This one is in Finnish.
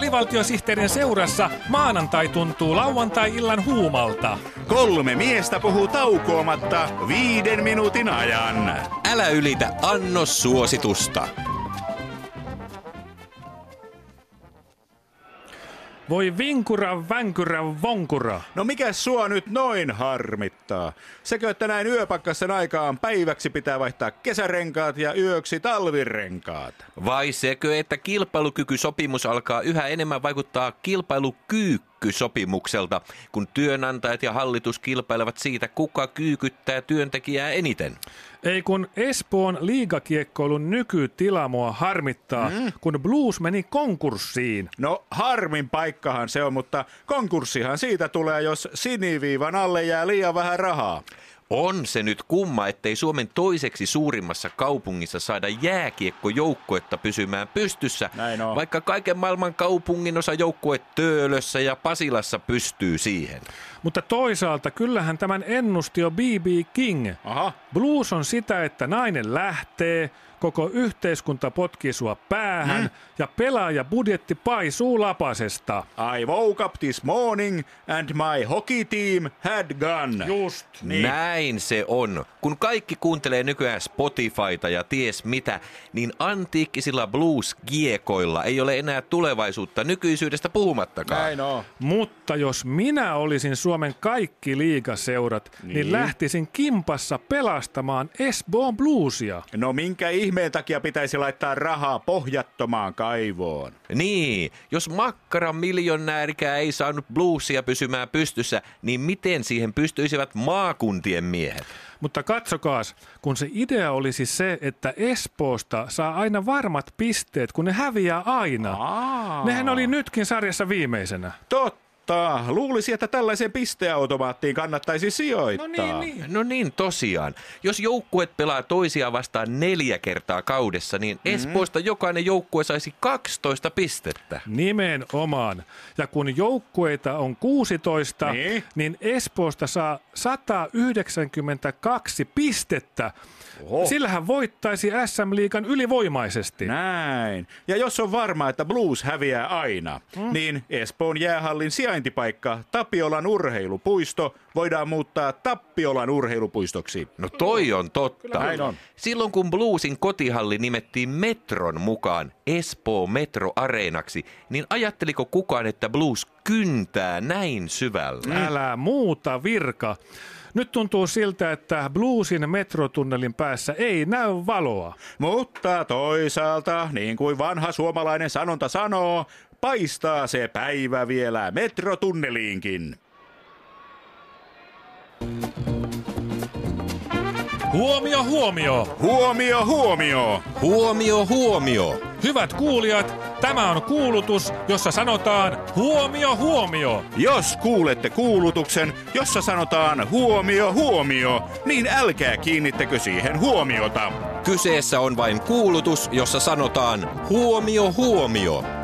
Alivaltiosihteerin seurassa maanantai tuntuu lauantai-illan huumalta. Kolme miestä puhuu taukoamatta viiden minuutin ajan. Älä ylitä annos suositusta. Voi vinkura, vänkyrä, vonkura. No mikä sua nyt noin harmittaa? Sekö, että näin yöpakkasen aikaan päiväksi pitää vaihtaa kesärenkaat ja yöksi talvirenkaat? Vai sekö, että kilpailukykysopimus alkaa yhä enemmän vaikuttaa kilpailukyykkysopimukselta, kun työnantajat ja hallitus kilpailevat siitä, kuka kyykyttää työntekijää eniten? Ei kun Espoon liigakiekkoilun nykytila mua harmittaa, mm. kun Blues meni konkurssiin. No harmin paikkahan se on, mutta konkurssihan siitä tulee, jos siniviivan alle jää liian vähän rahaa. On se nyt kumma, ettei Suomen toiseksi suurimmassa kaupungissa saada jääkiekkojoukkuetta pysymään pystyssä, Näin on. vaikka kaiken maailman kaupungin osa joukkue Töölössä ja Pasilassa pystyy siihen. Mutta toisaalta kyllähän tämän ennusti jo B.B. King. Aha. Blues on sitä, että nainen lähtee, koko yhteiskunta potkii sua päähän mm. ja pelaaja budjetti paisuu lapasesta. I woke up this morning and my hockey team had gun. Just. Niin. Näin se on. Kun kaikki kuuntelee nykyään Spotifyta ja ties mitä, niin antiikkisilla blues-kiekoilla ei ole enää tulevaisuutta nykyisyydestä puhumattakaan. Näin on. Mutta jos minä olisin Suomen kaikki liigaseurat, niin, niin lähtisin kimpassa pelastamaan Esboon Bluesia. No minkä ihmeen takia pitäisi laittaa rahaa pohjattomaan kaivoon? Niin, jos makkaran miljonäärikään ei saanut bluesia pysymään pystyssä, niin miten siihen pystyisivät maakuntien miehet? Mutta katsokaas, kun se idea olisi se, että Espoosta saa aina varmat pisteet, kun ne häviää aina. Aa. Nehän oli nytkin sarjassa viimeisenä. Totta. Luulisi, että tällaiseen pisteautomaattiin kannattaisi sijoittaa. No niin, tosiaan. Jos joukkuet pelaa toisiaan vastaan neljä kertaa kaudessa, niin Mm-hmm. Espoosta jokainen joukkue saisi 12 pistettä. Nimenomaan. Ja kun joukkueita on 16, Niin. niin Espoosta saa 192 pistettä. Oho. Sillähän voittaisi SM-liikan ylivoimaisesti. Näin. Ja jos on varma, että Blues häviää aina, mm. niin Espoon jäähallin sijaintipaikka Tapiolan urheilupuisto voidaan muuttaa Tappiolan urheilupuistoksi. No toi on totta. Näin on. Silloin kun Bluesin kotihalli nimettiin Metron mukaan Espoo Metro Areenaksi, niin ajatteliko kukaan, että Blues kyntää näin syvällä? Älä muuta virka. Nyt tuntuu siltä, että Bluesin metrotunnelin päässä ei näy valoa. Mutta toisaalta, niin kuin vanha suomalainen sanonta sanoo, paistaa se päivä vielä metrotunneliinkin. Huomio, huomio! Huomio, huomio! Huomio, huomio! Hyvät kuulijat, tämä on kuulutus, jossa sanotaan huomio, huomio. Jos kuulette kuulutuksen, jossa sanotaan huomio, huomio, niin älkää kiinnittäkö siihen huomiota. Kyseessä on vain kuulutus, jossa sanotaan huomio, huomio.